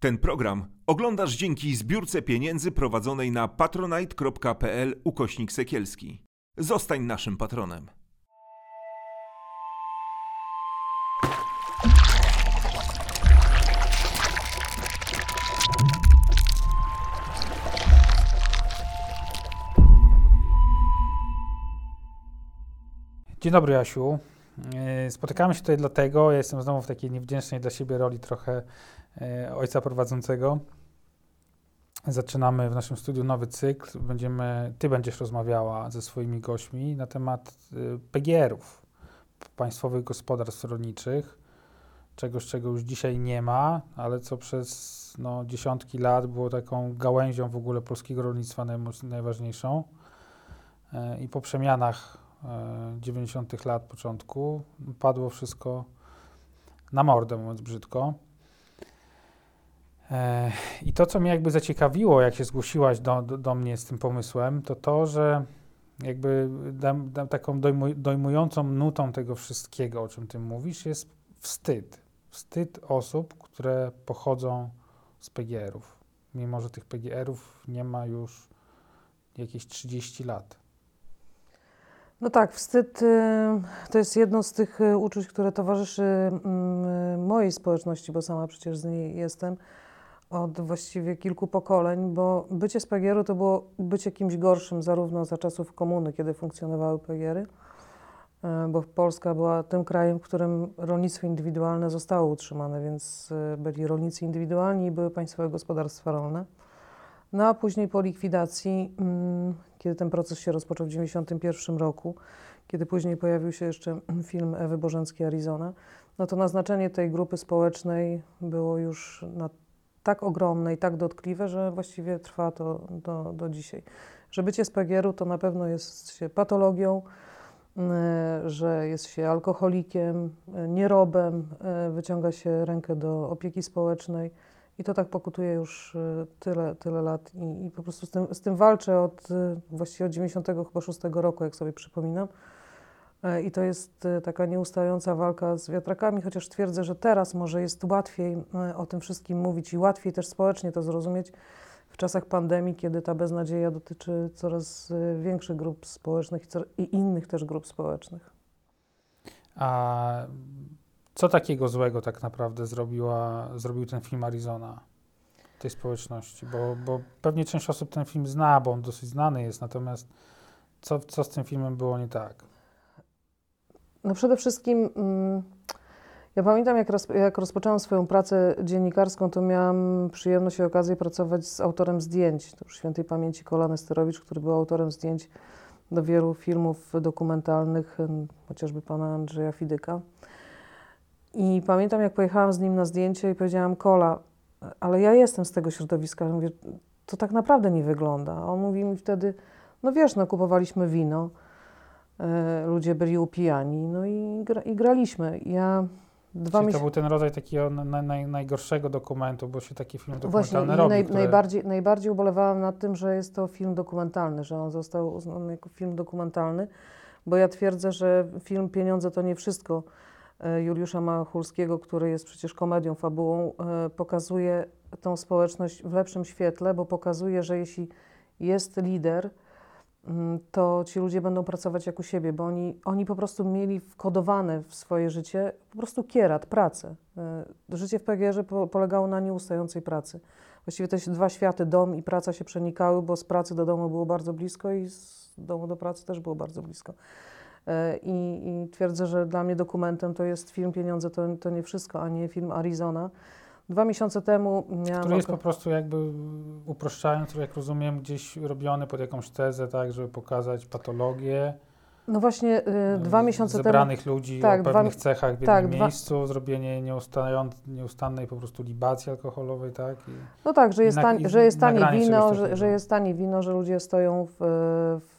Ten program oglądasz dzięki zbiórce pieniędzy prowadzonej na patronite.pl ukośnik sekielski. Zostań naszym patronem. Dzień dobry, Jasiu. E, Spotykamy się tutaj dlatego, ja jestem znowu w takiej niewdzięcznej dla siebie roli trochę ojca prowadzącego. Zaczynamy w naszym studiu nowy cykl. Będziemy, ty będziesz rozmawiała ze swoimi gośćmi na temat e, PGR-ów, Państwowych Gospodarstw Rolniczych. Czegoś, czego już dzisiaj nie ma, ale co przez no, dziesiątki lat było taką gałęzią w ogóle polskiego rolnictwa najważniejszą. E, I po przemianach e, 90. lat początku padło wszystko na mordę, mówiąc brzydko. E, I to, co mnie jakby zaciekawiło, jak się zgłosiłaś do, do, do mnie z tym pomysłem, to to, że jakby dam, dam taką dojmuj, dojmującą nutą tego wszystkiego, o czym ty mówisz, jest wstyd. Wstyd osób, które pochodzą z PGR-ów, mimo że tych PGR-ów nie ma już jakieś 30 lat. No tak, wstyd y, to jest jedno z tych y, uczuć, które towarzyszy mm, mojej społeczności, bo sama przecież z niej jestem od właściwie kilku pokoleń, bo bycie z PGR-u to było bycie kimś gorszym, zarówno za czasów komuny, kiedy funkcjonowały PGR-y, y, bo Polska była tym krajem, w którym rolnictwo indywidualne zostało utrzymane, więc y, byli rolnicy indywidualni i były państwowe gospodarstwa rolne. No a później po likwidacji, mm, kiedy ten proces się rozpoczął w 1991 roku, kiedy później pojawił się jeszcze film Ewy Bożenckiej Arizona, no to naznaczenie tej grupy społecznej było już na tak ogromne i tak dotkliwe, że właściwie trwa to do, do dzisiaj. Że bycie z PGR-u to na pewno jest się patologią, y, że jest się alkoholikiem, y, nierobem, y, wyciąga się rękę do opieki społecznej. I to tak pokutuje już tyle, tyle lat i, i po prostu z tym, z tym walczę od właściwie od 96 roku, jak sobie przypominam. E, I to jest y, taka nieustająca walka z wiatrakami, chociaż twierdzę, że teraz może jest łatwiej y, o tym wszystkim mówić i łatwiej też społecznie to zrozumieć w czasach pandemii, kiedy ta beznadzieja dotyczy coraz większych grup społecznych i innych też grup społecznych. A co takiego złego tak naprawdę zrobiła, zrobił ten film Arizona tej społeczności? Bo, bo pewnie część osób ten film zna, bo on dosyć znany jest, natomiast co, co z tym filmem było nie tak? No przede wszystkim mm, ja pamiętam, jak, roz, jak rozpoczęłam swoją pracę dziennikarską, to miałam przyjemność i okazję pracować z autorem zdjęć, to już świętej pamięci Kola Nesterowicz, który był autorem zdjęć do wielu filmów dokumentalnych, chociażby pana Andrzeja Fidyka. I pamiętam, jak pojechałam z nim na zdjęcie i powiedziałam, Kola, ale ja jestem z tego środowiska. Mówię, to tak naprawdę nie wygląda. A on mówi mi wtedy, no wiesz, no kupowaliśmy wino, ludzie byli upijani, no i, gra, i graliśmy. Ja dwa Czyli to był ten rodzaj takiego na, naj, najgorszego dokumentu, bo się taki film Właśnie, dokumentalny i robi, naj, które... najbardziej, najbardziej ubolewałam nad tym, że jest to film dokumentalny, że on został uznany jako film dokumentalny, bo ja twierdzę, że film Pieniądze to nie wszystko e, Juliusza Machulskiego, który jest przecież komedią, fabułą, e, pokazuje tą społeczność w lepszym świetle, bo pokazuje, że jeśli jest lider, to ci ludzie będą pracować jak u siebie, bo oni, oni po prostu mieli wkodowane w swoje życie po prostu kierat, pracę. E, Życie w PGR-ze po, polegało na nieustającej pracy. Właściwie te dwa światy, dom i praca się przenikały, bo z pracy do domu było bardzo blisko i z domu do pracy też było bardzo blisko. E, I, I twierdzę, że dla mnie dokumentem to jest film Pieniądze to, to nie wszystko, a nie film Arizona. Dwa miesiące temu miałam... Który jest po prostu jakby, uproszczając, jak rozumiem, gdzieś robiony pod jakąś tezę, tak, żeby pokazać patologię No właśnie y, dwa y, miesiące temu... zebranych ludzi tak, o dwa pewnych mi- cechach w jednym tak, dwa- miejscu, zrobienie nieustannej po prostu libacji alkoholowej, tak? I No tak, że jest, tań, że jest tanie wino, że, że jest tanie wino, że ludzie stoją w,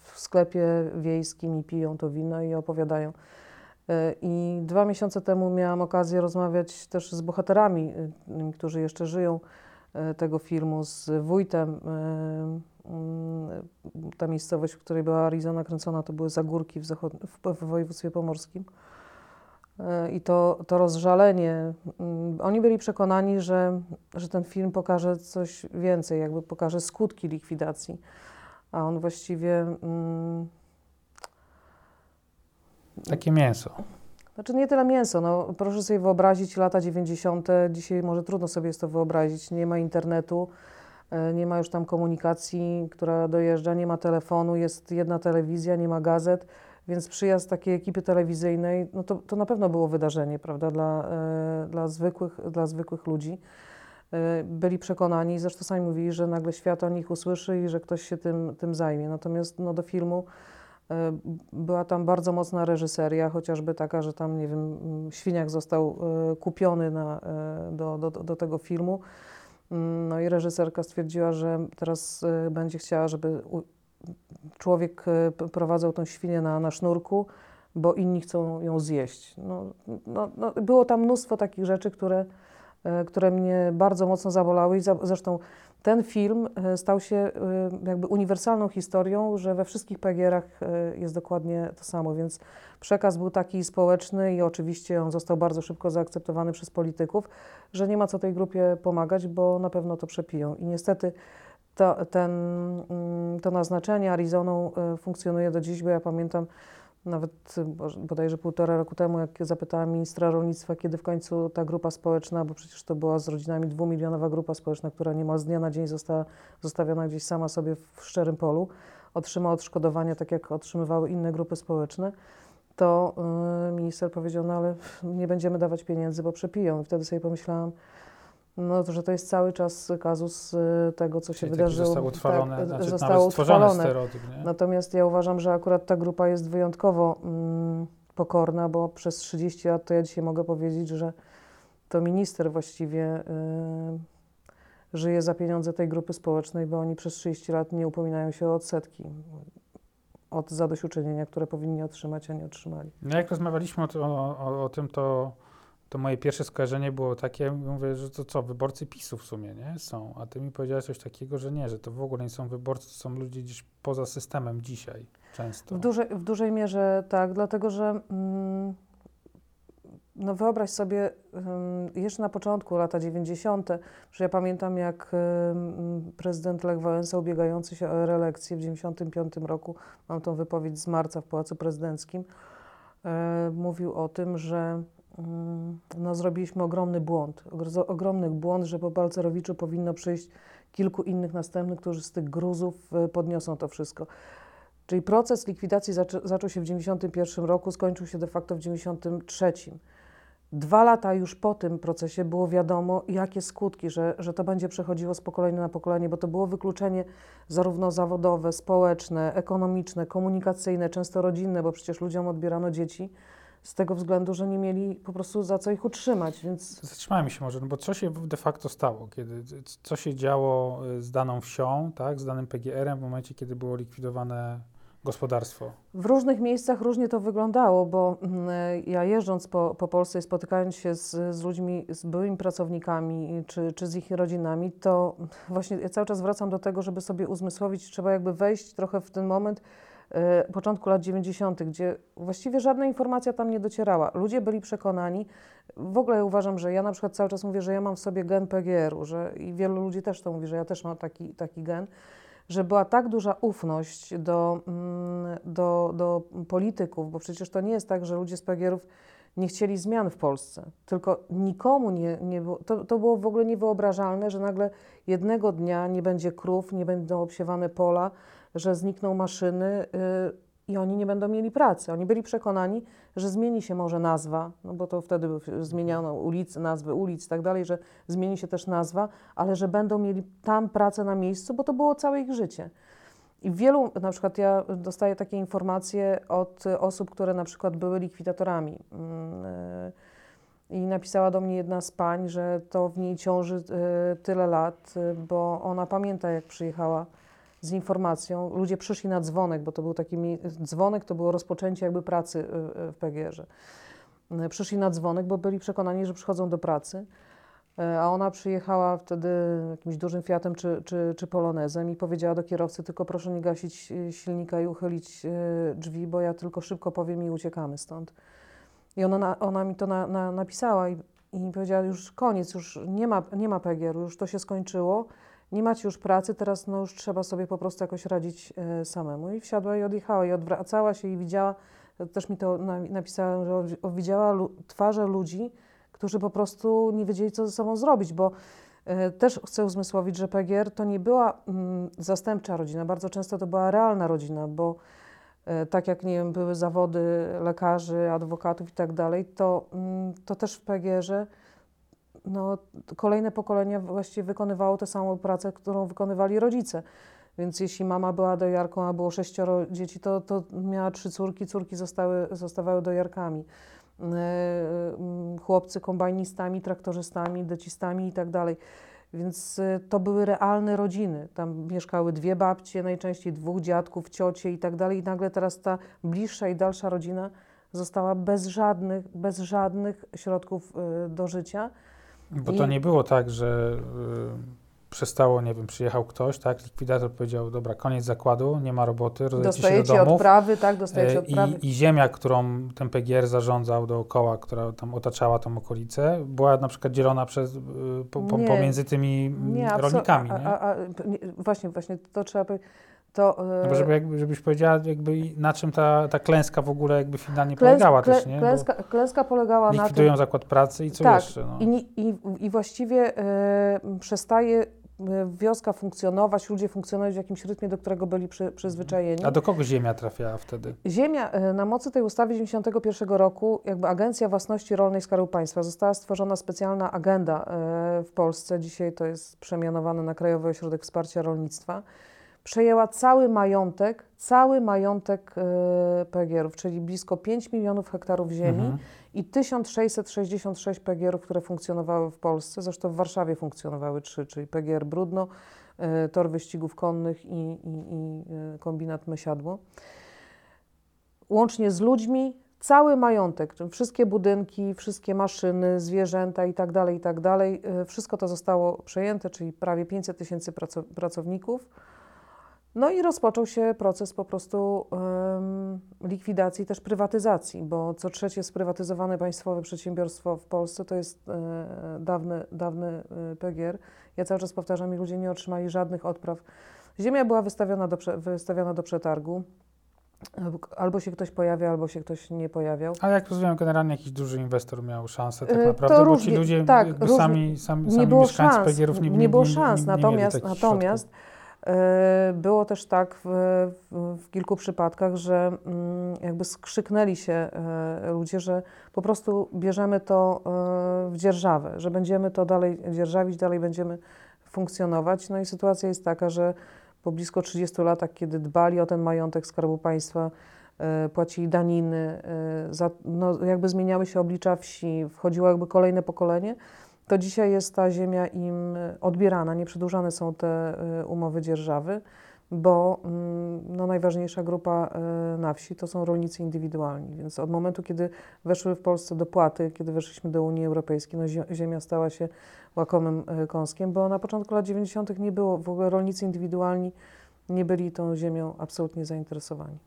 w sklepie wiejskim i piją to wino i opowiadają. Y, I dwa miesiące temu miałam okazję rozmawiać też z bohaterami, y, którzy jeszcze żyją y, tego filmu, z wójtem. y, Ta miejscowość, w której była Arizona kręcona, to były Zagórki w, zachod- w, województwie pomorskim. E, I to, to rozżalenie, mm, oni byli przekonani, że, że ten film pokaże coś więcej, jakby pokaże skutki likwidacji. A on właściwie. Takie mięso. Znaczy nie tyle mięso, no proszę sobie wyobrazić lata 90. Dzisiaj może trudno sobie jest to wyobrazić. Nie ma internetu, e, nie ma już tam komunikacji, która dojeżdża, nie ma telefonu, jest jedna telewizja, nie ma gazet, więc przyjazd takiej ekipy telewizyjnej, no to, to na pewno było wydarzenie, prawda, dla, e, dla, zwykłych, dla zwykłych ludzi. E, byli przekonani, zresztą sami mówili, że nagle świat o nich usłyszy i że ktoś się tym, tym zajmie. Natomiast no, do filmu była tam bardzo mocna reżyseria, chociażby taka, że tam, nie wiem, Świniak został e, kupiony na, e, do, do, do tego filmu. Mm, no i reżyserka stwierdziła, że teraz będzie chciała, żeby człowiek prowadzał tą świnię na, na sznurku, bo inni chcą ją zjeść. No, no, no, było tam mnóstwo takich rzeczy, które, które mnie bardzo mocno zabolały i za, zresztą ten film e, stał się e, jakby uniwersalną historią, że we wszystkich PGR-ach e, jest dokładnie to samo, więc przekaz był taki społeczny i oczywiście on został bardzo szybko zaakceptowany przez polityków, że nie ma co tej grupie pomagać, bo na pewno to przepiją. I niestety to, ten, mm, to naznaczenie Arizoną funkcjonuje do dziś, bo ja pamiętam, nawet bodajże półtora roku temu, jak zapytałam ministra rolnictwa, kiedy w końcu ta grupa społeczna, bo przecież to była z rodzinami dwumilionowa grupa społeczna, która niemal z dnia na dzień została zostawiona gdzieś sama sobie w szczerym polu, otrzyma odszkodowania, tak jak otrzymywały inne grupy społeczne, to yy, minister powiedział, no ale nie będziemy dawać pieniędzy, bo przepiją. I wtedy sobie pomyślałam, no, to, że to jest cały czas kazus y, tego, co się Czyli wydarzyło. Zostało utrwalone, tak, znaczy zostało utrwalone. stereotyp. Natomiast ja uważam, że akurat ta grupa jest wyjątkowo mm, pokorna, bo przez 30 lat to ja dzisiaj mogę powiedzieć, że to minister właściwie y, żyje za pieniądze tej grupy społecznej, bo oni przez 30 lat nie upominają się o odsetki od zadośćuczynienia, które powinni otrzymać, a nie otrzymali. No jak rozmawialiśmy o, o, o tym, to to moje pierwsze skojarzenie było takie, mówię, że to co, wyborcy PiSu w sumie, nie? Są. A ty mi powiedziałeś coś takiego, że nie, że to w ogóle nie są wyborcy, to są ludzie gdzieś poza systemem dzisiaj często. W dużej, w dużej mierze tak, dlatego że mm, no wyobraź sobie, jeszcze na początku, lata 90., że ja pamiętam jak prezydent Lech Wałęsa ubiegający się o reelekcję w 95 roku, mam tą wypowiedź z marca w Pałacu Prezydenckim, e, mówił o tym, że no, zrobiliśmy ogromny błąd. Ogromny błąd, że po Balcerowiczu powinno przyjść kilku innych następnych, którzy z tych gruzów e, podniosą to wszystko. Czyli proces likwidacji zaczą, zaczął się w 1991 roku, skończył się de facto w 1993. Dwa lata już po tym procesie było wiadomo, jakie skutki, że, że to będzie przechodziło z pokolenia na pokolenie, bo to było wykluczenie zarówno zawodowe, społeczne, ekonomiczne, komunikacyjne, często rodzinne, bo przecież ludziom odbierano dzieci z tego względu, że nie mieli po prostu za co ich utrzymać, więc... Zatrzymajmy się może, no bo co się de facto stało, kiedy, co się działo y, z daną wsią, tak, z danym PGR-em w momencie, kiedy było likwidowane gospodarstwo? W różnych miejscach różnie to wyglądało, bo mm, ja jeżdżąc po, po Polsce i spotykając się z, z ludźmi, z byłymi pracownikami czy, czy z ich rodzinami, to właśnie ja cały czas wracam do tego, żeby sobie uzmysłowić, trzeba jakby wejść trochę w ten moment, początku lat 90., gdzie właściwie żadna informacja tam nie docierała. Ludzie byli przekonani, w ogóle uważam, że ja na przykład cały czas mówię, że ja mam w sobie gen PGR-u, że i wielu ludzi też to mówi, że ja też mam taki, taki gen, że była tak duża ufność do, mm, do, do polityków, bo przecież to nie jest tak, że ludzie z PGR-ów nie chcieli zmian w Polsce, tylko nikomu nie, nie było, to, to było w ogóle niewyobrażalne, że nagle jednego dnia nie będzie krów, nie będą obsiewane pola, że znikną maszyny y, i oni nie będą mieli pracy. Oni byli przekonani, że zmieni się może nazwa, no bo to wtedy zmieniano ulice, nazwy ulic i tak dalej, że zmieni się też nazwa, ale że będą mieli tam pracę na miejscu, bo to było całe ich życie. I wielu, na przykład ja dostaję takie informacje od osób, które na przykład były likwidatorami. Mm, y, I napisała do mnie jedna z pań, że to w niej ciąży y, tyle lat, bo ona pamięta, jak przyjechała z informacją. Ludzie przyszli na dzwonek, bo to był taki dzwonek, to było rozpoczęcie jakby pracy y, y, w PGR-ze. Y, przyszli na dzwonek, bo byli przekonani, że przychodzą do pracy, a ona przyjechała wtedy jakimś dużym Fiatem czy, czy, czy Polonezem i powiedziała do kierowcy, tylko proszę nie gasić silnika i uchylić drzwi, bo ja tylko szybko powiem i uciekamy stąd. I ona, na, ona mi to na, na, napisała i, i powiedziała, już koniec, już nie ma, nie ma PGR-u, już to się skończyło, nie macie już pracy, teraz no już trzeba sobie po prostu jakoś radzić e, samemu. I wsiadła i odjechała i odwracała się i widziała, też mi to na, napisała, że widziała lu, twarze ludzi, którzy po prostu nie wiedzieli, co ze sobą zrobić, bo e, też chcę uzmysłowić, że PGR to nie była mm, zastępcza rodzina, bardzo często to była realna rodzina, bo e, tak jak nie wiem, były zawody lekarzy, adwokatów i tak dalej, to, mm, to też w PGR-ze no, kolejne pokolenia właściwie wykonywało tę samą pracę, którą wykonywali rodzice. Więc jeśli mama była dojarką, a było sześcioro dzieci, to, to miała trzy córki, córki zostały, zostawały dojarkami. E, mm, Chłopcy kombajnistami, traktorzystami, decistami i tak dalej. Więc e, to były realne rodziny. Tam mieszkały dwie babcie, najczęściej dwóch dziadków, ciocie i tak dalej. I nagle teraz ta bliższa i dalsza rodzina została bez żadnych, bez żadnych środków e, do życia. Bo to nie było tak, że y, przestało, nie wiem, przyjechał ktoś, tak, likwidator powiedział, dobra, koniec zakładu, nie ma roboty, rozdajecie się do Dostajecie domów. odprawy, tak? Dostajecie E, odprawy. I, I ziemia, którą ten PGR zarządzał dookoła, która tam otaczała tą okolicę, była na przykład dzielona przez, y, po, po, Nie. pomiędzy tymi Nie, rolnikami. a, nie? a, a, nie, właśnie, właśnie, to trzeba powiedzieć. To, e, No bo żeby, jakby, żebyś powiedziała, jakby na czym ta, ta klęska w ogóle jakby finalnie klęs- polegała klę- też, nie? Klęska, klęska polegała na tym, zakład pracy i co Tak, jeszcze? No. i, i, i właściwie e, przestaje e, wioska funkcjonować, ludzie funkcjonować w jakimś rytmie, do którego byli przy, przyzwyczajeni. A do kogo ziemia trafiała wtedy? Ziemia, e, na mocy tej ustawy 91 roku, jakby Agencja Własności Rolnej Skarbu Państwa, została stworzona specjalna agenda e, w Polsce, dzisiaj to jest przemianowane na Krajowy Ośrodek Wsparcia Rolnictwa, przejęła cały majątek, cały majątek e, PGR-ów, czyli blisko 5 milionów hektarów ziemi Mhm. i 1666 PGR-ów, które funkcjonowały w Polsce, zresztą w Warszawie funkcjonowały trzy, czyli PGR Brudno, e, Tor Wyścigów Konnych i, i, i e, Kombinat Mysiadło łącznie z ludźmi, cały majątek, wszystkie budynki, wszystkie maszyny, zwierzęta i tak dalej, i tak dalej, wszystko to zostało przejęte, czyli prawie 500 tysięcy praco- pracowników. No i rozpoczął się proces po prostu em, likwidacji, też prywatyzacji, bo co trzecie sprywatyzowane państwowe przedsiębiorstwo w Polsce to jest e, dawny, dawny e, PGR. Ja cały czas powtarzam, i ludzie nie otrzymali żadnych odpraw. Ziemia była wystawiona do, wystawiona do przetargu. Albo się ktoś pojawia, albo się ktoś nie pojawiał. A jak rozumiem, generalnie jakiś duży inwestor miał szansę tak to naprawdę, bo ci różnie- ludzie tak, sami, sami, nie sami było mieszkańcy szans, PGR-ów nie, nie, było nie, szans. nie, nie natomiast takich natomiast e, było też tak w, w, kilku przypadkach, że mm, jakby skrzyknęli się e, ludzie, że po prostu bierzemy to e, w dzierżawę, że będziemy to dalej dzierżawić, dalej będziemy funkcjonować. No i sytuacja jest taka, że po blisko 30 latach, kiedy dbali o ten majątek Skarbu Państwa, e, płacili daniny, e, za, no, jakby zmieniały się oblicza wsi, wchodziło jakby kolejne pokolenie, to dzisiaj jest ta ziemia im odbierana, nie przedłużane są te y, umowy dzierżawy, bo mm, no, najważniejsza grupa y, na wsi to są rolnicy indywidualni. Więc od momentu, kiedy weszły w Polsce dopłaty, kiedy weszliśmy do Unii Europejskiej, no, zie- ziemia stała się łakomym y, kąskiem, bo na początku lat 90. nie było, w ogóle rolnicy indywidualni nie byli tą ziemią absolutnie zainteresowani.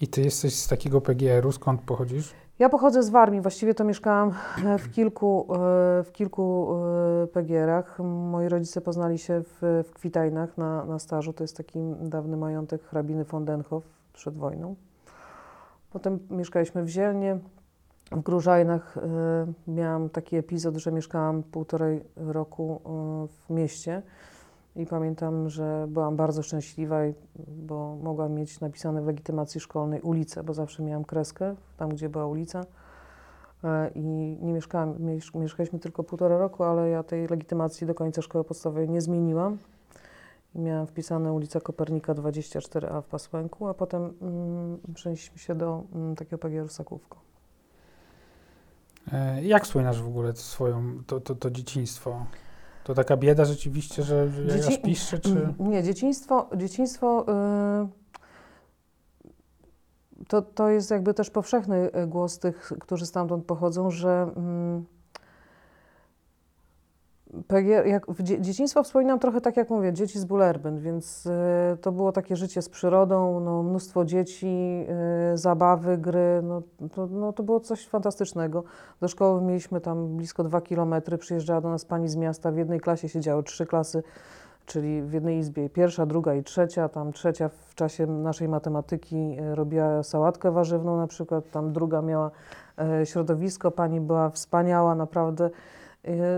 I ty jesteś z takiego PGR-u, skąd pochodzisz? Ja pochodzę z Warmii, właściwie to mieszkałam w kilku, e, w kilku e, PGR-ach. Moi rodzice poznali się w, w Kwitajnach na, na stażu, to jest taki dawny majątek hrabiny von Denhoff przed wojną. Potem mieszkaliśmy w Zielnie, w Grużajnach e, miałam taki epizod, że mieszkałam półtorej roku w mieście i pamiętam, że byłam bardzo szczęśliwa, bo mogłam mieć napisane w legitymacji szkolnej ulicę, bo zawsze miałam kreskę tam, gdzie była ulica. E, I nie mieszkałam, miesz- mieszkaliśmy tylko półtora roku, ale ja tej legitymacji do końca szkoły podstawowej nie zmieniłam. Miałam wpisane ulica Kopernika 24A w Pasłęku, a potem mm, przenieśliśmy się do mm, takiego PGR Sakówko. E, Jak wspominasz w ogóle swoją, to, to, to dzieciństwo? To taka bieda rzeczywiście, że, Dzieci- aż piszczy, czy... Mm, Nie, dzieciństwo, dzieciństwo y, to, to jest jakby też powszechny y, głos tych, którzy stamtąd pochodzą, że mm, PGR, jak w dzie, dzieciństwo wspominam trochę tak, jak mówię, dzieci z Bullerbyn, więc y, to było takie życie z przyrodą, no, mnóstwo dzieci, y, zabawy, gry, no to, no to było coś fantastycznego. Do szkoły mieliśmy tam blisko dwa kilometry, przyjeżdżała do nas pani z miasta, w jednej klasie siedziały trzy klasy, czyli w jednej izbie pierwsza, druga i trzecia, tam trzecia w czasie naszej matematyki y, robiła sałatkę warzywną na przykład, tam druga miała y, środowisko, pani była wspaniała, naprawdę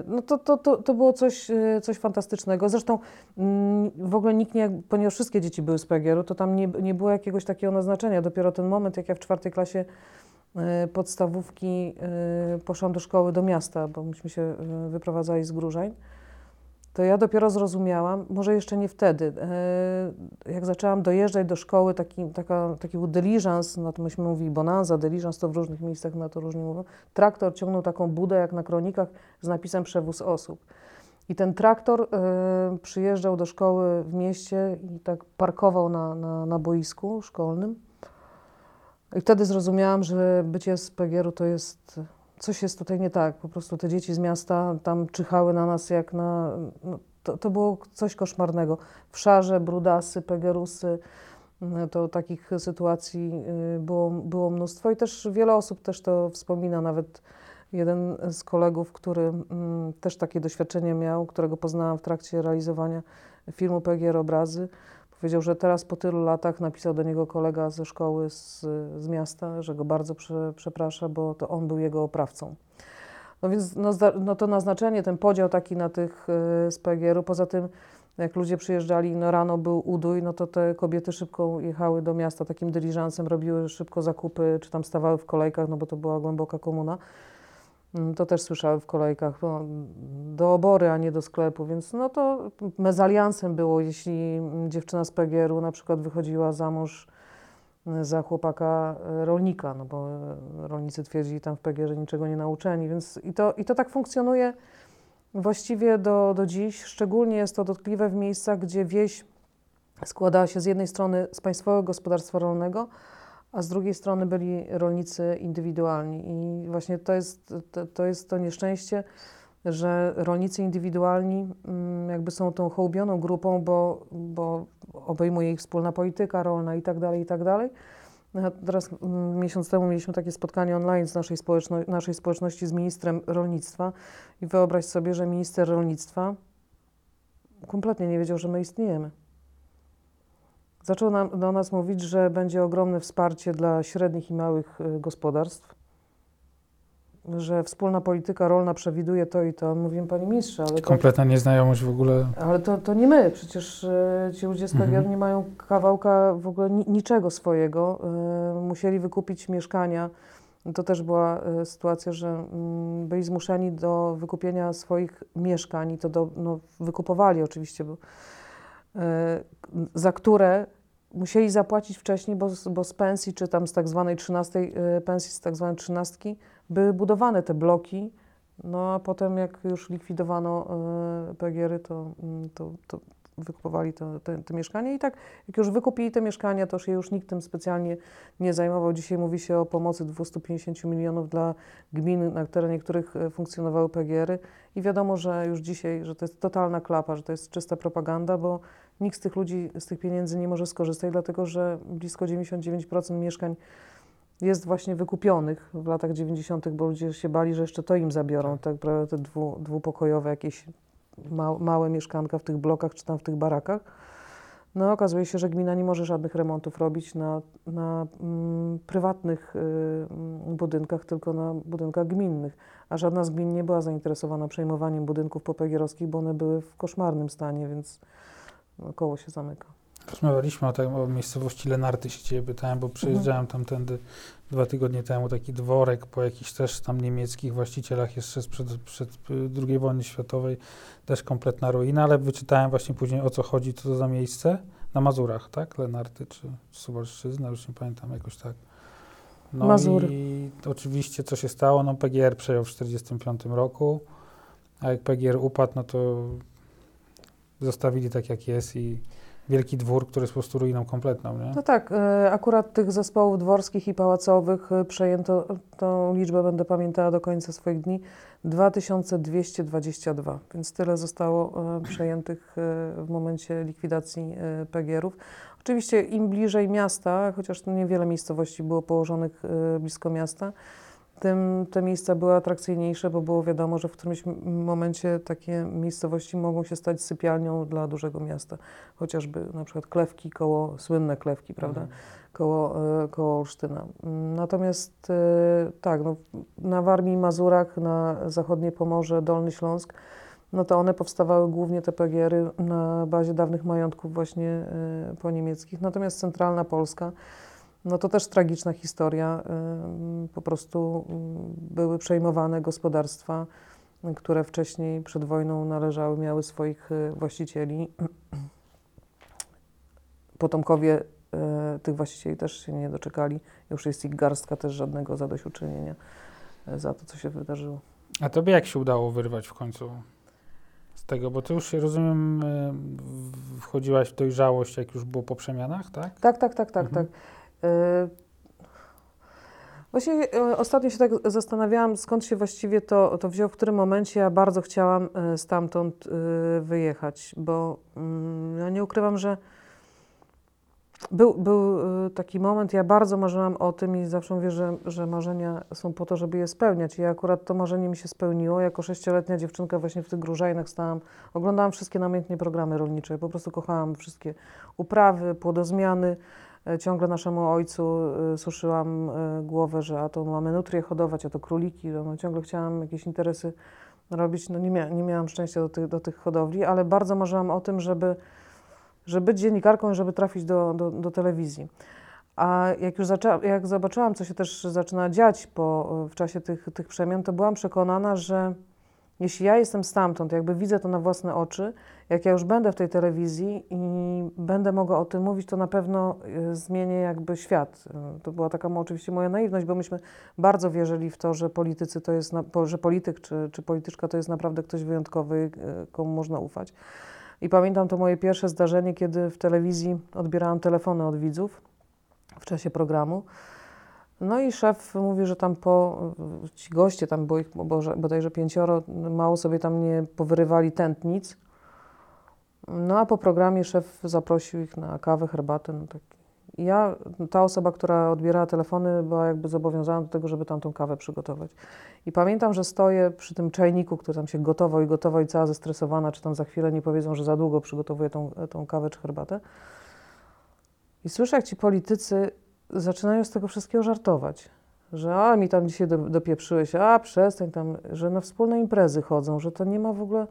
no to, to, to, to było coś, e, coś fantastycznego. Zresztą mm, w ogóle nikt nie, ponieważ wszystkie dzieci były z PGR-u, to tam nie, nie było jakiegoś takiego naznaczenia. Dopiero ten moment, jak ja w czwartej klasie e, podstawówki poszłam do szkoły do miasta, bo myśmy się wyprowadzali z Grużań, to ja dopiero zrozumiałam, może jeszcze nie wtedy, e, jak zaczęłam dojeżdżać do szkoły, taki, taka, taki był dyliżans, no to myśmy mówili bonanza, dyliżans to w różnych miejscach na to różnie mówią, traktor ciągnął taką budę jak na kronikach z napisem przewóz osób. I ten traktor y, przyjeżdżał do szkoły w mieście i tak parkował na, na, na boisku szkolnym. I wtedy zrozumiałam, że bycie z PGR-u to jest coś jest tutaj nie tak. Po prostu te dzieci z miasta tam czyhały na nas jak na. No, to, to było coś koszmarnego. Wszarze, brudasy, pegerusy. Mm, to takich sytuacji y, było, było mnóstwo i też wiele osób też to wspomina, nawet jeden z kolegów, który mm, też takie doświadczenie miał, którego poznałam w trakcie realizowania filmu PGR Obrazy, Powiedział, że teraz po tylu latach napisał do niego kolega ze szkoły z, z miasta, że go bardzo prze, przeprasza, bo to on był jego oprawcą. No więc no, no to naznaczenie, ten podział taki na tych y, z PGR-u, poza tym jak ludzie przyjeżdżali, no rano był udój, no to te kobiety szybko jechały do miasta takim dyliżansem, robiły szybko zakupy, czy tam stawały w kolejkach, no bo to była głęboka komuna. To też słyszałem w kolejkach, no, do obory, a nie do sklepu, więc no to mezaliansem było, jeśli dziewczyna z PGR-u na przykład wychodziła za mąż mm, za chłopaka e, rolnika, no bo e, rolnicy twierdzili tam w PGR, że niczego nie nauczeni, więc i to, i to tak funkcjonuje właściwie do, do dziś. Szczególnie jest to dotkliwe w miejscach, gdzie wieś składała się z jednej strony z państwowego gospodarstwa rolnego, a z drugiej strony byli rolnicy indywidualni. I właśnie to jest to, to, jest to nieszczęście, że rolnicy indywidualni mm, jakby są tą hołbioną grupą, bo, bo obejmuje ich wspólna polityka rolna i tak dalej, i tak dalej. Teraz mm, miesiąc temu mieliśmy takie spotkanie online z naszej, społeczno naszej społeczności z ministrem rolnictwa i wyobraź sobie, że minister rolnictwa kompletnie nie wiedział, że my istniejemy. Zaczął nam, do nas mówić, że będzie ogromne wsparcie dla średnich i małych y, gospodarstw, że wspólna polityka rolna przewiduje to i to. Mówimy, panie ministrze, ale to... Kompletna nieznajomość w ogóle. Ale to, to nie my, przecież y, ci ludzie z PGR mhm. nie mają kawałka w ogóle ni niczego swojego. Y, musieli wykupić mieszkania. To też była sytuacja, że mm, byli zmuszeni do wykupienia swoich mieszkań i to do, no, wykupowali oczywiście, bo, za które musieli zapłacić wcześniej, bo, bo z pensji, czy tam z tak zwanej trzynastej y, pensji, z tak zwanej trzynastki, były budowane te bloki, no a potem jak już likwidowano y, PGR-y, to, mm, to, to wykupowali te, te, te, mieszkania i tak jak już wykupili te mieszkania, to się już nikt tym specjalnie nie zajmował. Dzisiaj mówi się o pomocy 250 milionów dla gmin, na terenie których y, funkcjonowały PGR-y i wiadomo, że już dzisiaj, że to jest totalna klapa, że to jest czysta propaganda, bo Nikt z tych ludzi z tych pieniędzy nie może skorzystać, dlatego że blisko 99% mieszkań jest właśnie wykupionych w latach 90., bo ludzie się bali, że jeszcze to im zabiorą, tak, te dwu, dwupokojowe jakieś ma, małe mieszkanka w tych blokach czy tam w tych barakach. No okazuje się, że gmina nie może żadnych remontów robić na, na mm, prywatnych y, budynkach, tylko na budynkach gminnych. A żadna z gmin nie była zainteresowana przejmowaniem budynków popegierowskich, bo one były w koszmarnym stanie, więc no, koło się zamyka. Rozmawialiśmy o, tej, o miejscowości Lenarty, się Ciebie pytałem, bo przyjeżdżałem mhm. tamtędy dwa tygodnie temu, taki dworek po jakichś też tam niemieckich właścicielach jeszcze sprzed, przed II wojny światowej, też kompletna ruina, ale wyczytałem właśnie później o co chodzi, co to za miejsce, na Mazurach, tak? Lenarty czy Suwalszczyzna, już nie pamiętam, jakoś tak. No Mazury. i oczywiście co się stało, no PGR przejął w 1945 roku, a jak PGR upadł, no to zostawili tak jak jest i wielki dwór, który jest po prostu ruiną kompletną, nie? No tak, e, akurat tych zespołów dworskich i pałacowych e, przejęto, tą liczbę będę pamiętała do końca swoich dni, 2222, więc tyle zostało e, przejętych w momencie likwidacji PGR-ów. Oczywiście im bliżej miasta, chociaż niewiele miejscowości było położonych blisko miasta, tym te miejsca były atrakcyjniejsze, bo było wiadomo, że w którymś momencie takie miejscowości mogą się stać sypialnią dla dużego miasta. Chociażby na przykład Klewki koło, słynne Klewki, prawda, mhm. koło, e, koło Olsztyna. Natomiast e, tak, no, na Warmii, Mazurach, na zachodnie Pomorze, Dolny Śląsk, no to one powstawały głównie te PGR-y na bazie dawnych majątków właśnie e, po niemieckich. Natomiast centralna Polska, no to też tragiczna historia. Po prostu były przejmowane gospodarstwa, które wcześniej przed wojną należały, miały swoich y, właścicieli. Potomkowie y, tych właścicieli też się nie doczekali. Już jest ich garstka, też żadnego zadośćuczynienia y, za to, co się wydarzyło. A tobie jak się udało wyrwać w końcu z tego? Bo ty już, rozumiem, wchodziłaś w dojrzałość, jak już było po przemianach, tak? Tak, tak, tak, tak, mhm. tak. Y, właśnie y, ostatnio się tak zastanawiałam, skąd się właściwie to, to wziął, w którym momencie ja bardzo chciałam y, stamtąd wyjechać, bo mm, ja nie ukrywam, że był, był taki moment, ja bardzo marzyłam o tym i zawsze mówię, że, że marzenia są po to, żeby je spełniać. I akurat to marzenie mi się spełniło. Jako sześcioletnia dziewczynka właśnie w tych Grużajnach stałam, oglądałam wszystkie namiętnie programy rolnicze. Po prostu kochałam wszystkie uprawy, płodozmiany, ciągle naszemu ojcu e, suszyłam e, głowę, że a to mamy nutrię hodować, a to króliki. No, ciągle chciałam jakieś interesy robić. No, nie, mia nie miałam szczęścia do tych, do tych hodowli, ale bardzo marzyłam o tym, żeby, żeby być dziennikarką i żeby trafić do, do, do telewizji. A jak już jak zobaczyłam, co się też zaczyna dziać po, w czasie tych, tych przemian, to byłam przekonana, że jeśli ja jestem stamtąd, jakby widzę to na własne oczy, jak ja już będę w tej telewizji i będę mogła o tym mówić, to na pewno y, zmienię jakby świat. Y, to była taka oczywiście moja naiwność, bo myśmy bardzo wierzyli w to, że politycy to jest, że polityk czy, czy polityczka to jest naprawdę ktoś wyjątkowy, y, komu można ufać. I pamiętam to moje pierwsze zdarzenie, kiedy w telewizji odbierałam telefony od widzów w czasie programu. No i szef mówi, że tam po, ci goście, tam było ich bodajże pięcioro, mało sobie tam nie powyrywali tętnic. No a po programie szef zaprosił ich na kawę, herbatę. No tak. Ja, ta osoba, która odbierała telefony, była jakby zobowiązana do tego, żeby tam tą kawę przygotować. I pamiętam, że stoję przy tym czajniku, który tam się gotował i gotował i cała zestresowana, czy tam za chwilę nie powiedzą, że za długo przygotowuję tą, tą kawę czy herbatę. I słyszę, jak ci politycy zaczynają z tego wszystkiego żartować. Że a mi tam dzisiaj do, dopieprzyłeś, a przestań tam, że na wspólne imprezy chodzą, że to nie ma w ogóle.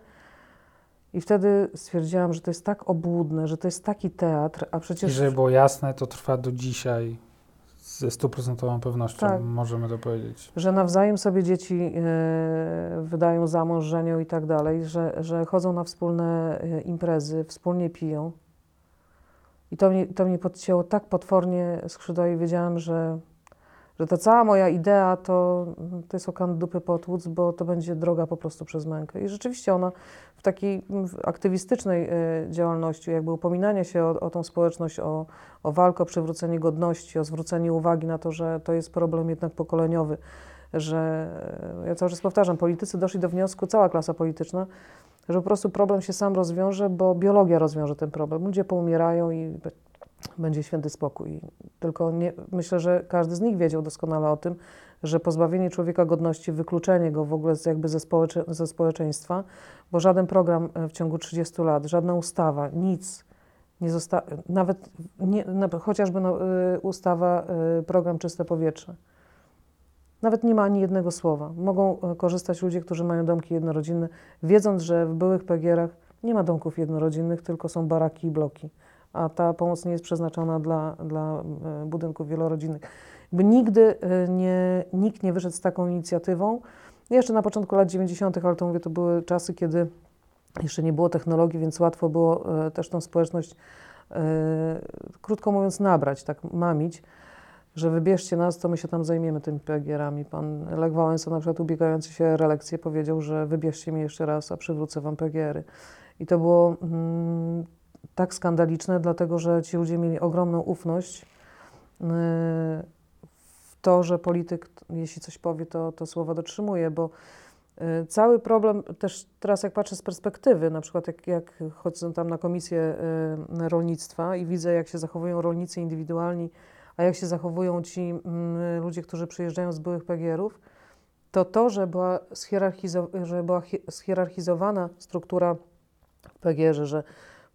I wtedy stwierdziłam, że to jest tak obłudne, że to jest taki teatr, a przecież. I żeby było jasne, to trwa do dzisiaj. Ze stuprocentową pewnością tak. możemy to powiedzieć. Że nawzajem sobie dzieci e, wydają za mąż, żenią i tak dalej, że, że chodzą na wspólne e, imprezy, wspólnie piją. I to mnie, to mnie podcięło tak potwornie skrzydła i wiedziałam, że, że ta cała moja idea to, to jest okan dupy potłuc, bo to będzie droga po prostu przez mękę. I rzeczywiście ona w takiej aktywistycznej y, działalności, jakby upominania się o, o tą społeczność, o, o walkę o przywrócenie godności, o zwrócenie uwagi na to, że to jest problem jednak pokoleniowy, że ja cały czas powtarzam, politycy doszli do wniosku, cała klasa polityczna, że po prostu problem się sam rozwiąże, bo biologia rozwiąże ten problem. Ludzie poumierają i będzie święty spokój. Tylko nie, myślę, że każdy z nich wiedział doskonale o tym, że pozbawienie człowieka godności, wykluczenie go w ogóle jakby ze, społecze, ze społeczeństwa, bo żaden program e, w ciągu 30 lat, żadna ustawa, nic nie zostało, nawet nie, chociażby no, y, ustawa, y, program Czyste Powietrze nawet nie ma ani jednego słowa. Mogą e, korzystać ludzie, którzy mają domki jednorodzinne, wiedząc, że w byłych PGR-ach nie ma domków jednorodzinnych, tylko są baraki i bloki, a ta pomoc nie jest przeznaczona dla, dla e, budynków wielorodzinnych. Jakby nigdy e, nie, nikt nie wyszedł z taką inicjatywą. Jeszcze na początku lat 90., ale to mówię, to były czasy, kiedy jeszcze nie było technologii, więc łatwo było też tą społeczność, krótko mówiąc, nabrać, tak mamić że wybierzcie nas, to my się tam zajmiemy tymi PGR-ami. Pan Lech Wałęsa, na przykład ubiegający się o reelekcję, powiedział, że wybierzcie mnie jeszcze raz, a przywrócę wam PGR-y. I to było, mm, tak skandaliczne, dlatego że ci ludzie mieli ogromną ufność w to, że polityk, jeśli coś powie, to, to słowa dotrzymuje, bo cały problem też teraz jak patrzę z perspektywy, na przykład jak, jak chodzę tam na komisję rolnictwa i widzę jak się zachowują rolnicy indywidualni, a jak się zachowują ci ludzie, którzy przyjeżdżają z byłych PGR-ów, to to, że była, schierarchizo- że była schierarchizowana struktura w PGR-ze, że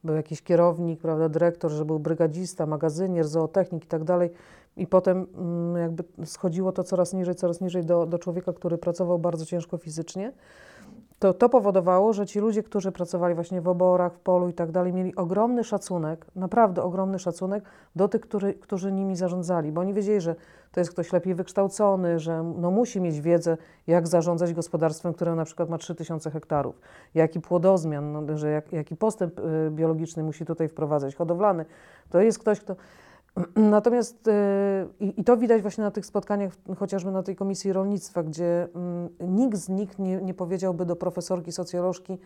był jakiś kierownik, prawda, dyrektor, że był brygadzista, magazynier, zootechnik i tak dalej. I potem mm, jakby schodziło to coraz niżej, coraz niżej do, do człowieka, który pracował bardzo ciężko fizycznie to to powodowało, że ci ludzie, którzy pracowali właśnie w oborach, w polu i tak dalej, mieli ogromny szacunek, naprawdę ogromny szacunek do tych, który, którzy nimi zarządzali, bo oni wiedzieli, że to jest ktoś lepiej wykształcony, że no musi mieć wiedzę, jak zarządzać gospodarstwem, które na przykład ma 3000 hektarów, jaki płodozmian, no, że jak, jaki postęp y, biologiczny musi tutaj wprowadzać, hodowlany. To jest ktoś, kto Natomiast yy, i to widać właśnie na tych spotkaniach, chociażby na tej Komisji Rolnictwa, gdzie yy, nikt z nich nie, nie powiedziałby do profesorki socjolożki,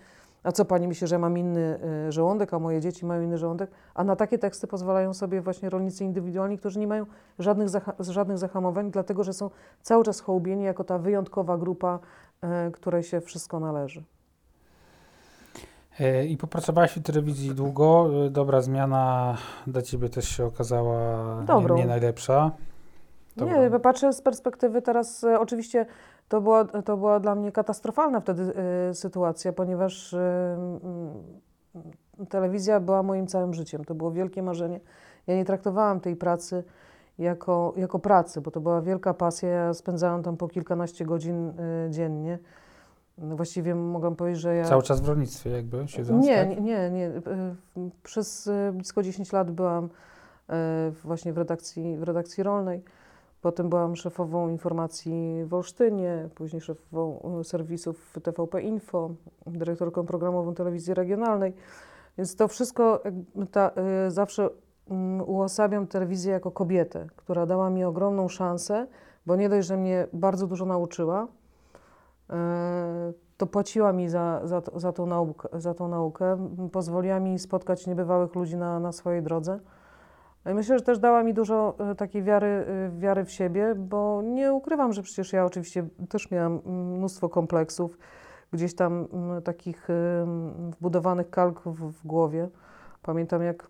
a co pani myśli, że mam inny y, żołądek, a moje dzieci mają inny żołądek? A na takie teksty pozwalają sobie właśnie rolnicy indywidualni, którzy nie mają żadnych, zaha żadnych zahamowań, dlatego że są cały czas hołubieni jako ta wyjątkowa grupa, y, której się wszystko należy. E, I popracowałaś w telewizji długo. E, dobra zmiana dla ciebie też się okazała nie, nie, najlepsza. Dobrą. Nie, patrzę z perspektywy teraz, e, oczywiście to była, to była dla mnie katastrofalna wtedy y, sytuacja, ponieważ y, y, telewizja była moim całym życiem. To było wielkie marzenie. Ja nie traktowałam tej pracy jako, jako pracy, bo to była wielka pasja. Ja spędzałam tam po kilkanaście godzin dziennie. No właściwie mogę powiedzieć, że ja... Cały czas w rolnictwie jakby siedząc, nie, tak? nie, nie, nie. Przez e, blisko 10 lat byłam e, właśnie w redakcji, w redakcji rolnej. Potem byłam szefową informacji w Olsztynie, później szefową e, serwisów TVP Info, dyrektorką programową telewizji regionalnej. Więc to wszystko ta, zawsze mm, uosabiam telewizję jako kobietę, która dała mi ogromną szansę, bo nie dość, że mnie bardzo dużo nauczyła, E, to płaciła mi za, za, za, tą, naukę, za tą naukę, pozwoliła mi spotkać niebywałych ludzi na, na swojej drodze. No myślę, że też dała mi dużo e, takiej wiary, e, wiary w siebie, bo nie ukrywam, że przecież ja oczywiście też miałam mnóstwo kompleksów, gdzieś tam takich wbudowanych kalk w, w głowie. Pamiętam, jak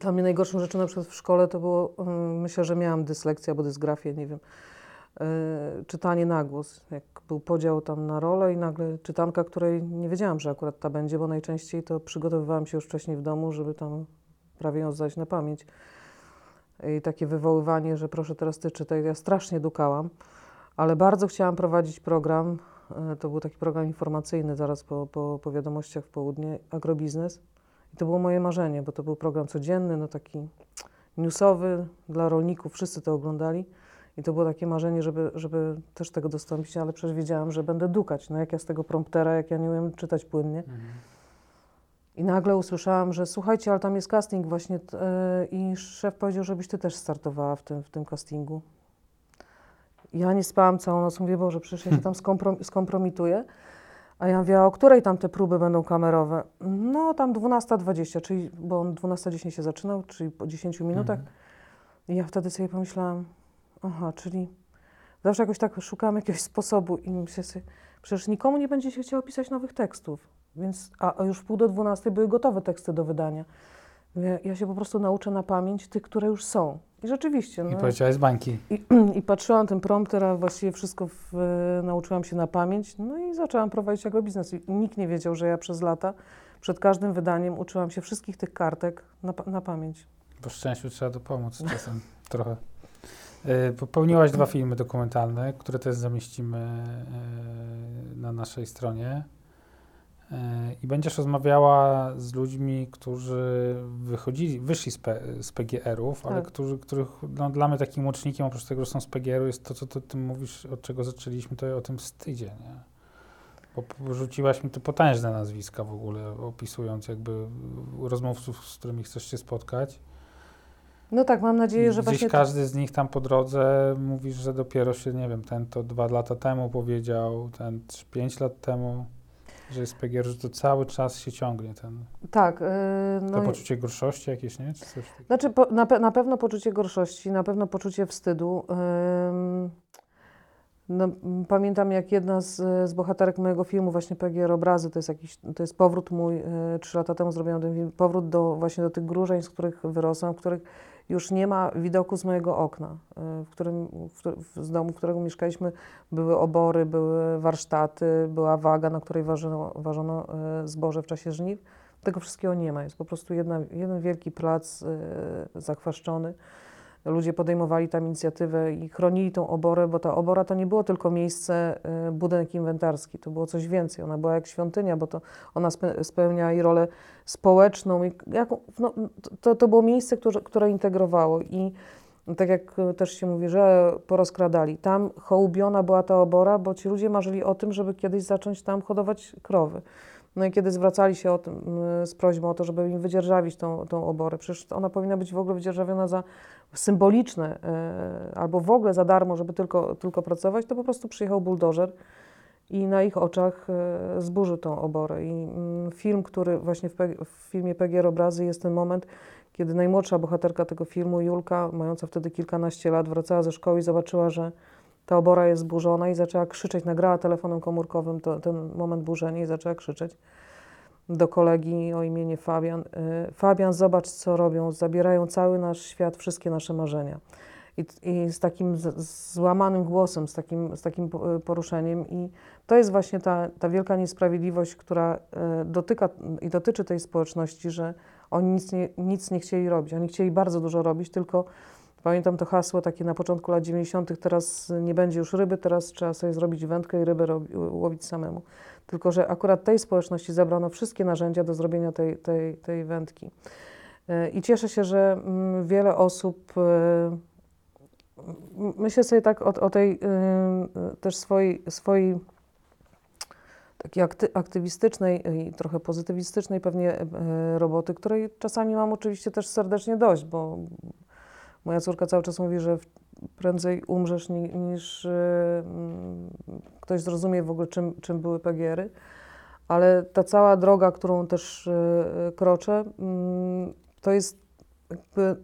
dla mnie najgorszą rzeczą na przykład w szkole to było, myślę, że miałam dyslekcję albo dysgrafię, nie wiem czytanie na głos. Jak był podział tam na rolę i nagle czytanka, której nie wiedziałam, że akurat ta będzie, bo najczęściej to przygotowywałam się już wcześniej w domu, żeby tam prawie ją zdać na pamięć. I takie wywoływanie, że proszę teraz ty czytaj, ja strasznie dukałam, ale bardzo chciałam prowadzić program, y, to był taki program informacyjny zaraz po, po, po wiadomościach w południe, agrobiznes. I to było moje marzenie, bo to był program codzienny, no taki newsowy dla rolników, wszyscy to oglądali. I to było takie marzenie, żeby, żeby też tego dostąpić, ale przecież wiedziałam, że będę dukać. No jak ja z tego promptera, jak ja nie umiem czytać płynnie. Mhm. I nagle usłyszałam, że słuchajcie, ale tam jest casting właśnie yy, i szef powiedział, żebyś ty też startowała w tym, w tym castingu. Ja nie spałam całą noc, mówię, Boże, przecież ja się tam skomprom skompromituję. A ja mówię, a o której tam te próby będą kamerowe? No tam 12.20, czyli, bo on 12.10 się zaczynał, czyli po 10 minutach. Mhm. I ja wtedy sobie pomyślałam, Aha, czyli zawsze jakoś tak szukam jakiegoś sposobu i myślę sobie, przecież nikomu nie będzie się chciało pisać nowych tekstów. Więc, a, już w pół do dwunastej były gotowe teksty do wydania. Ja, ja, się po prostu nauczę na pamięć tych, które już są. I rzeczywiście. No, I powiedziałaś z bańki. I, I patrzyłam ten prompter, a właściwie wszystko w, nauczyłam się na pamięć. No i zaczęłam prowadzić agrobiznes. I nikt nie wiedział, że ja przez lata, przed każdym wydaniem uczyłam się wszystkich tych kartek na, na pamięć. Po szczęściu trzeba dopomóc czasem trochę. E, popełniłaś dwa filmy dokumentalne, które też zamieścimy e, na naszej stronie. E, I będziesz rozmawiała z ludźmi, którzy wychodzili, wyszli z, P, z PGR-ów, tak. ale którzy, których no, dla mnie takim łącznikiem, oprócz tego, że są z PGR-u, jest to, co ty, ty mówisz, od czego zaczęliśmy, to o tym wstydzie, nie? Bo rzuciłaś mi to potężne nazwiska w ogóle, opisując jakby rozmówców, z którymi chcesz się spotkać. No tak, mam nadzieję, że Gdzieś właśnie... każdy z nich tam po drodze mówisz, że dopiero się, nie wiem, ten to dwa lata temu powiedział, ten pięć lat temu. Że jest PGR, że to cały czas się ciągnie ten. Tak. Yy, no to poczucie gorszości jakieś, nie? Czy coś Znaczy, po, na, pe, na, pewno poczucie gorszości, na pewno poczucie wstydu. Yy, no, pamiętam, jak jedna z, z bohaterek mojego filmu, właśnie PGR Obrazy, to jest, jakiś, to jest powrót mój, trzy lata temu zrobiłem ten film, powrót do, właśnie do tych grużeń, z których wyrosłam, w których już nie ma widoku z mojego okna, w którym, w, z domu, w którego mieszkaliśmy, były obory, były warsztaty, była waga, na której ważono, ważono zboże w czasie żniw. Tego wszystkiego nie ma. Jest po prostu jedna, jeden wielki plac zakwaszczony ludzie podejmowali tam inicjatywę i chronili tą oborę, bo ta obora to nie było tylko miejsce, y, budynek inwentarski, to było coś więcej. Ona była jak świątynia, bo to ona spełnia i rolę społeczną. I no, to, to było miejsce, które, które integrowało i tak jak też się mówi, że porozkradali. Tam hołubiona była ta obora, bo ci ludzie marzyli o tym, żeby kiedyś zacząć tam hodować krowy. No i kiedy zwracali się tym, z prośbą o to, żeby im wydzierżawić tą, tą oborę, przecież ona powinna być w ogóle wydzierżawiona za symboliczne e, albo w ogóle za darmo, żeby tylko, tylko pracować, to po prostu przyjechał buldożer i na ich oczach e, zburzył tą oborę. I mm, film, który właśnie w, w filmie PGR Obrazy jest ten moment, kiedy najmłodsza bohaterka tego filmu, Julka, mająca wtedy kilkanaście lat, wracała ze szkoły i zobaczyła, że ta obora jest zburzona i zaczęła krzyczeć, nagrała telefonem komórkowym to, ten moment burzenia i zaczęła krzyczeć do kolegi o imieniu Fabian. Y, Fabian, zobacz, co robią. Zabierają cały nasz świat, wszystkie nasze marzenia. I, i z takim złamanym głosem, z takim, z takim poruszeniem. I to jest właśnie ta, ta wielka niesprawiedliwość, która y, dotyka i dotyczy tej społeczności, że oni nic nie, nic nie chcieli robić. Oni chcieli bardzo dużo robić, tylko Pamiętam to hasło takie na początku lat 90. teraz nie będzie już ryby, teraz trzeba sobie zrobić wędkę i rybę robi, łowić samemu. Tylko, że akurat tej społeczności zabrano wszystkie narzędzia do zrobienia tej, tej, tej wędki. E, I cieszę się, że mm, wiele osób, e, myślę sobie tak o, o tej e, też swojej, swojej takiej aktywistycznej i trochę pozytywistycznej pewnie roboty, której czasami mam oczywiście też serdecznie dość, bo Moja córka cały czas mówi, że prędzej umrzesz niż y, mm, ktoś zrozumie w ogóle, czym, czym były PGR-y. Ale ta cała droga, którą też y, kroczę, mm, to jest jakby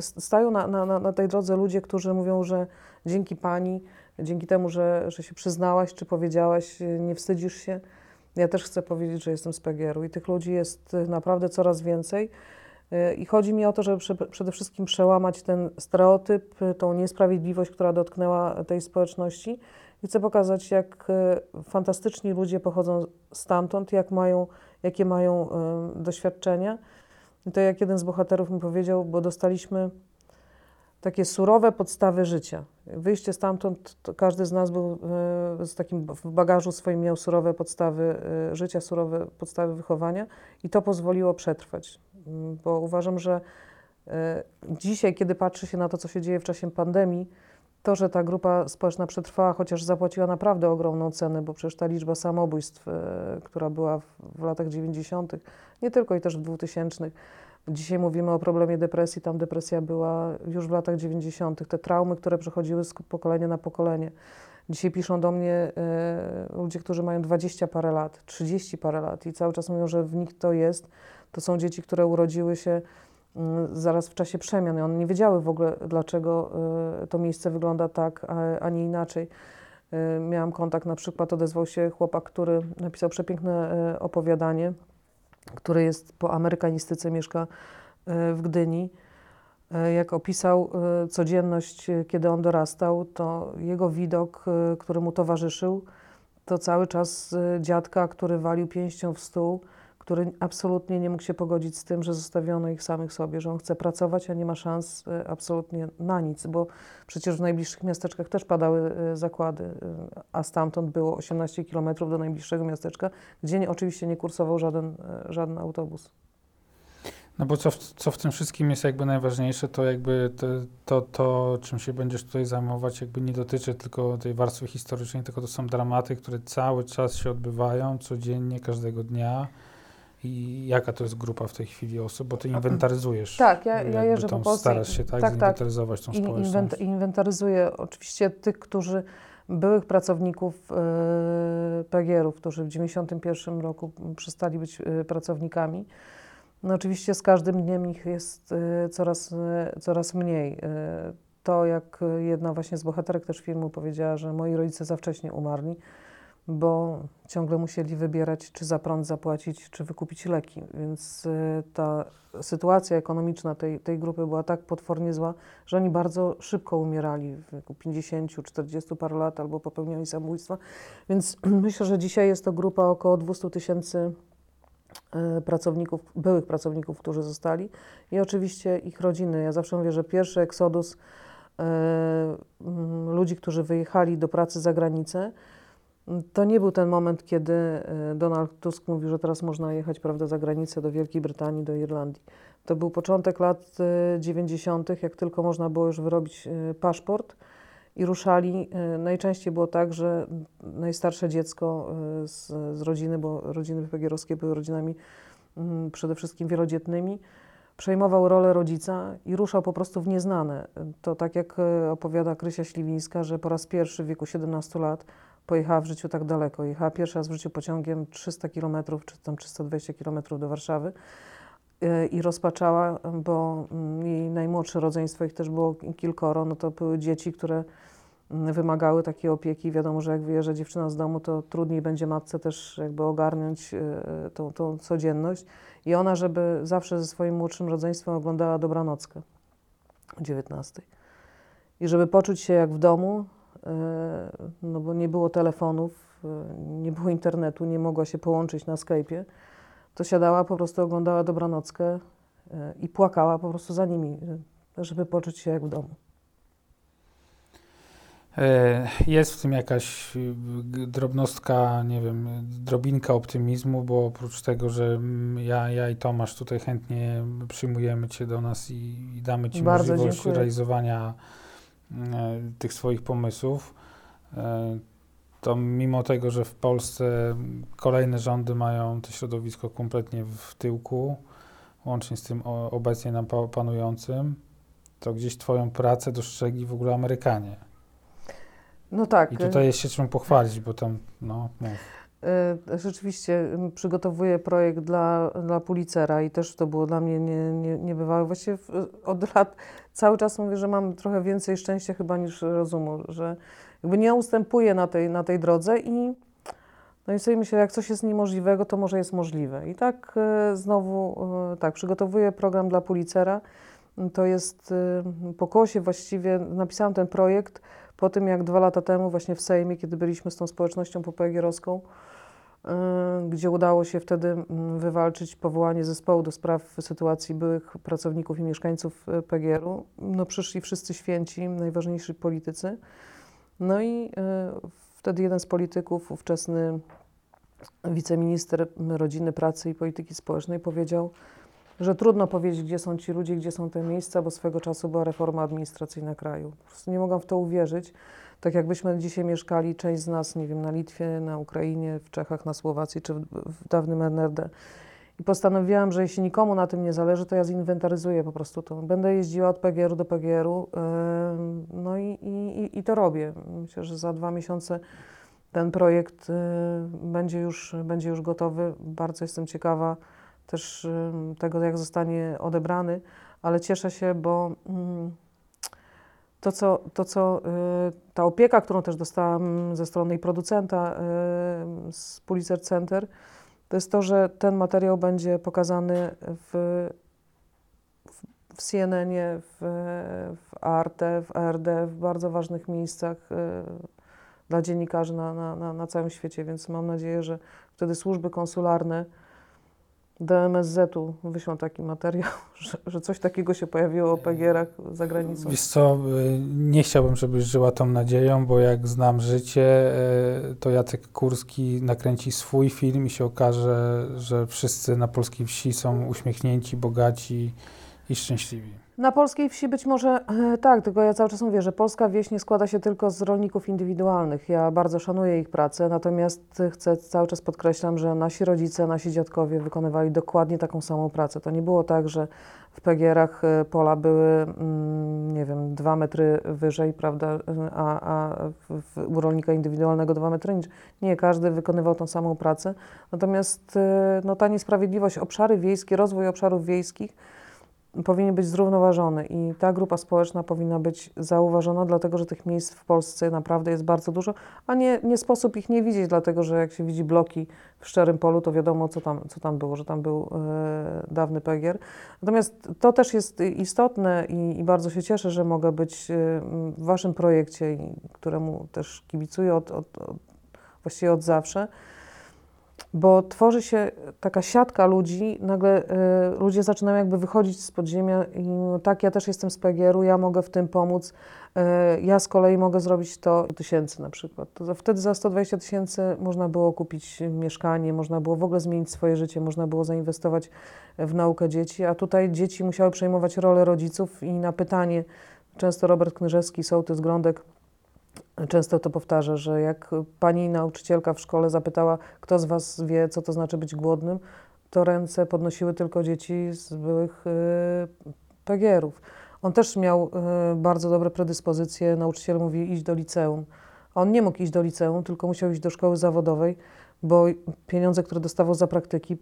stają na, na, na tej drodze ludzie, którzy mówią, że dzięki pani, dzięki temu, że, że się przyznałaś czy powiedziałaś, nie wstydzisz się. Ja też chcę powiedzieć, że jestem z PGR-u i tych ludzi jest naprawdę coraz więcej. I chodzi mi o to, żeby przede wszystkim przełamać ten stereotyp, tą niesprawiedliwość, która dotknęła tej społeczności. I chcę pokazać, jak e, fantastyczni ludzie pochodzą stamtąd, jak mają, jakie mają e, doświadczenia. I to jak jeden z bohaterów mi powiedział, bo dostaliśmy takie surowe podstawy życia. Wyjście stamtąd, każdy z nas był e, z takim w bagażu swoim miał surowe podstawy życia, surowe podstawy wychowania i to pozwoliło przetrwać bo uważam, że e, dzisiaj, kiedy patrzy się na to, co się dzieje w czasie pandemii, to, że ta grupa społeczna przetrwała, chociaż zapłaciła naprawdę ogromną cenę, bo przecież ta liczba samobójstw, e, która była w latach 90., nie tylko i też w 2000, Dzisiaj mówimy o problemie depresji, tam depresja była już w latach 90., te traumy, które przechodziły z pokolenia na pokolenie. Dzisiaj piszą do mnie y, ludzie, którzy mają 20 parę lat, 30 parę lat i cały czas mówią, że w nich to jest. To są dzieci, które urodziły się mm, zaraz w czasie przemian i one nie wiedziały w ogóle, dlaczego y, to miejsce wygląda tak, a, nie inaczej. Y, miałam kontakt, na przykład odezwał się chłopak, który napisał przepiękne opowiadanie, który jest po amerykanistyce, mieszka w Gdyni. Jak opisał codzienność, kiedy on dorastał, to jego widok, który mu towarzyszył, to cały czas dziadka, który walił pięścią w stół, który absolutnie nie mógł się pogodzić z tym, że zostawiono ich samych sobie, że on chce pracować, a nie ma szans e, absolutnie na nic, bo przecież w najbliższych miasteczkach też padały e, zakłady, e, a stamtąd było 18 kilometrów do najbliższego miasteczka, gdzie nie, oczywiście nie kursował żaden, żaden autobus. No bo co w, co w tym wszystkim jest jakby najważniejsze, to jakby to, to, to, czym się będziesz tutaj zajmować, jakby nie dotyczy tylko tej warstwy historycznej, tylko to są dramaty, które cały czas się odbywają, codziennie, każdego dnia. I jaka to jest grupa w tej chwili osób? Bo ty inwentaryzujesz. Tak, ja, ja jeżdżę po Polsce. Starasz się tak, tak, tak. zinwentaryzować tą społeczność. Inwentaryzuję oczywiście tych, którzy byłych pracowników e, PGR-ów, którzy w 1991 roku przestali być e, pracownikami. No oczywiście z każdym dniem ich jest e, coraz, coraz mniej. To, jak jedna właśnie z bohaterek też filmu powiedziała, że moi rodzice za wcześnie umarli, bo ciągle musieli wybierać, czy za prąd zapłacić, czy wykupić leki. Więc ta sytuacja ekonomiczna tej, tej grupy była tak potwornie zła, że oni bardzo szybko umierali w wieku 50, 40 paru lat albo popełniali samobójstwa. Więc myślę, że dzisiaj jest to grupa około 200 tysięcy e, pracowników, byłych pracowników, którzy zostali i oczywiście ich rodziny. Ja zawsze mówię, że pierwszy eksodus e, ludzi, którzy wyjechali do pracy za granicę, to nie był ten moment, kiedy e, Donald Tusk mówił, że teraz można jechać prawda, za granicę do Wielkiej Brytanii, do Irlandii. To był początek lat 90., e, jak tylko można było już wyrobić e, paszport i ruszali. Najczęściej było tak, że najstarsze dziecko z, z rodziny, bo rodziny wypegierowskie były rodzinami mm, przede wszystkim wielodzietnymi, przejmował rolę rodzica i ruszał po prostu w nieznane. To tak jak opowiada Krysia Śliwińska, że po raz pierwszy w wieku 17 lat pojechała w życiu tak daleko. Jechała pierwszy raz w życiu pociągiem 300 km, czy tam 320 km do Warszawy y, i rozpaczała, bo mm, jej najmłodsze rodzeństwo, ich też było kilkoro, no to były dzieci, które mm, wymagały takiej opieki. Wiadomo, że jak wyjeżdża dziewczyna z domu, to trudniej będzie matce też jakby ogarnąć y, tą, tą codzienność. I ona, żeby zawsze ze swoim młodszym rodzeństwem oglądała Dobranockę o 19. I żeby poczuć się jak w domu, no bo nie było telefonów, e, nie było internetu, nie mogła się połączyć na Skype'ie, to siadała, po prostu oglądała dobranockę e, i płakała po prostu za nimi, żeby poczuć się jak w domu. Jest w tym jakaś drobnostka, nie wiem, drobinka optymizmu, bo oprócz tego, że ja, ja i Tomasz tutaj chętnie przyjmujemy Cię do nas i, i damy Ci Bardzo możliwość dziękuję. realizowania E, tych swoich pomysłów, e, to mimo tego, że w Polsce kolejne rządy mają to środowisko kompletnie w tyłku, łącznie z tym obecnie nam panującym, to gdzieś Twoją pracę dostrzegli w ogóle Amerykanie. No tak. I tutaj jest się czym pochwalić, bo tam, no, mów. E, rzeczywiście przygotowuję projekt dla, dla Pulicera i też to było dla mnie nie, nie, niebywałe. Właściwie od lat cały czas mówię, że mam trochę więcej szczęścia chyba niż rozumu, że jakby nie ustępuję na tej, na tej drodze i no i sobie myślę, jak coś jest niemożliwego, to może jest możliwe. I tak e, znowu, e, tak, przygotowuję program dla Pulicera. To jest po kosie właściwie, napisałam ten projekt po tym, jak dwa lata temu właśnie w Sejmie, kiedy byliśmy z tą społecznością popegierowską, gdzie udało się wtedy mm, wywalczyć powołanie zespołu do spraw sytuacji byłych pracowników i mieszkańców y, PGR-u. No, przyszli wszyscy święci, najważniejsi politycy. No i y, wtedy jeden z polityków, ówczesny wiceminister rodziny, pracy i polityki społecznej powiedział, że trudno powiedzieć, gdzie są ci ludzie, gdzie są te miejsca, bo swego czasu była reforma administracyjna kraju. Po prostu nie mogłam w to uwierzyć. Tak jakbyśmy dzisiaj mieszkali, część z nas, nie wiem, na Litwie, na Ukrainie, w Czechach, na Słowacji czy w, w dawnym NRD. I postanowiłam, że jeśli nikomu na tym nie zależy, to ja zinwentaryzuję po prostu to. Będę jeździła od PGR-u do PGR-u, yy, no i, i, i to robię. Myślę, że za dwa miesiące ten projekt yy, będzie, już, będzie już gotowy. Bardzo jestem ciekawa też tego, jak zostanie odebrany, ale cieszę się, bo mm, to, co, to, co y, ta opieka, którą też dostałam ze strony producenta y, z Pulitzer Center, to jest to, że ten materiał będzie pokazany w, w, CNN-ie, w, w Arte, w ARD, w bardzo ważnych miejscach y, dla dziennikarzy na, na, na, na całym świecie, więc mam nadzieję, że wtedy służby konsularne do MSZ-u wyślą taki materiał, że, że, coś takiego się pojawiło o PGR-ach za granicą. Wiesz co, y, nie chciałbym, żebyś żyła tą nadzieją, bo jak znam życie, y, to Jacek Kurski nakręci swój film i się okaże, że wszyscy na polskiej wsi są uśmiechnięci, bogaci i szczęśliwi. Na polskiej wsi być może e, tak, tylko ja cały czas mówię, że polska wieś nie składa się tylko z rolników indywidualnych. Ja bardzo szanuję ich pracę, natomiast chcę cały czas podkreślam, że nasi rodzice, nasi dziadkowie wykonywali dokładnie taką samą pracę. To nie było tak, że w PGR-ach e, pola były, mm, nie wiem, dwa metry wyżej, prawda, a, a u rolnika indywidualnego dwa metry niżej. Nie, każdy wykonywał tą samą pracę. Natomiast e, no, ta niesprawiedliwość, obszary wiejskie, rozwój obszarów wiejskich, powinien być zrównoważony i ta grupa społeczna powinna być zauważona, dlatego że tych miejsc w Polsce naprawdę jest bardzo dużo, a nie, nie sposób ich nie widzieć, dlatego że jak się widzi bloki w Szczerym Polu, to wiadomo, co tam, co tam było, że tam był e, dawny PGR. Natomiast to też jest istotne i, i bardzo się cieszę, że mogę być e, w Waszym projekcie, któremu też kibicuję od, od, od, właściwie od zawsze bo tworzy się taka siatka ludzi, nagle y, ludzie zaczynają jakby wychodzić z podziemia i tak, ja też jestem z PGR-u, ja mogę w tym pomóc, y, ja z kolei mogę zrobić to tysięcy na przykład. To wtedy za 120 tysięcy można było kupić mieszkanie, można było w ogóle zmienić swoje życie, można było zainwestować w naukę dzieci, a tutaj dzieci musiały przejmować rolę rodziców i na pytanie, często Robert Knyżewski, sołtys Grądek, Często to powtarza, że jak pani nauczycielka w szkole zapytała, kto z was wie, co to znaczy być głodnym, to ręce podnosiły tylko dzieci z byłych y, PGR-ów. On też miał y, bardzo dobre predyspozycje. Nauczyciel mówi iść do liceum. On nie mógł iść do liceum, tylko musiał iść do szkoły zawodowej, bo pieniądze, które dostawał za praktyki,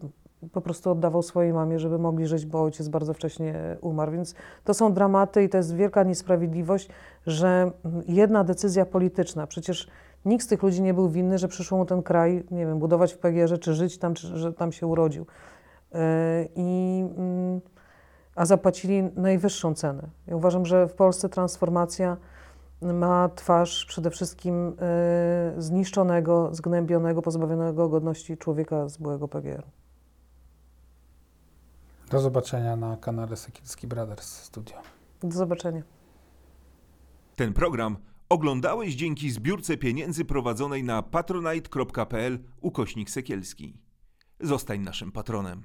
po prostu oddawał swojej mamie, żeby mogli żyć, bo ojciec bardzo wcześnie umarł. Więc to są dramaty i to jest wielka niesprawiedliwość, że jedna decyzja polityczna, przecież nikt z tych ludzi nie był winny, że przyszło mu ten kraj, nie wiem, budować w PGR, czy żyć tam, czy że tam się urodził. E, I, mm, a zapłacili najwyższą cenę. Ja uważam, że w Polsce transformacja ma twarz przede wszystkim e, zniszczonego, zgnębionego, pozbawionego godności człowieka z byłego PGR. Do zobaczenia na kanale Sekirski Brothers Studio. Do zobaczenia. Ten program oglądałeś dzięki zbiórce pieniędzy prowadzonej na patronite.pl ukośnik sekielski. Zostań naszym patronem.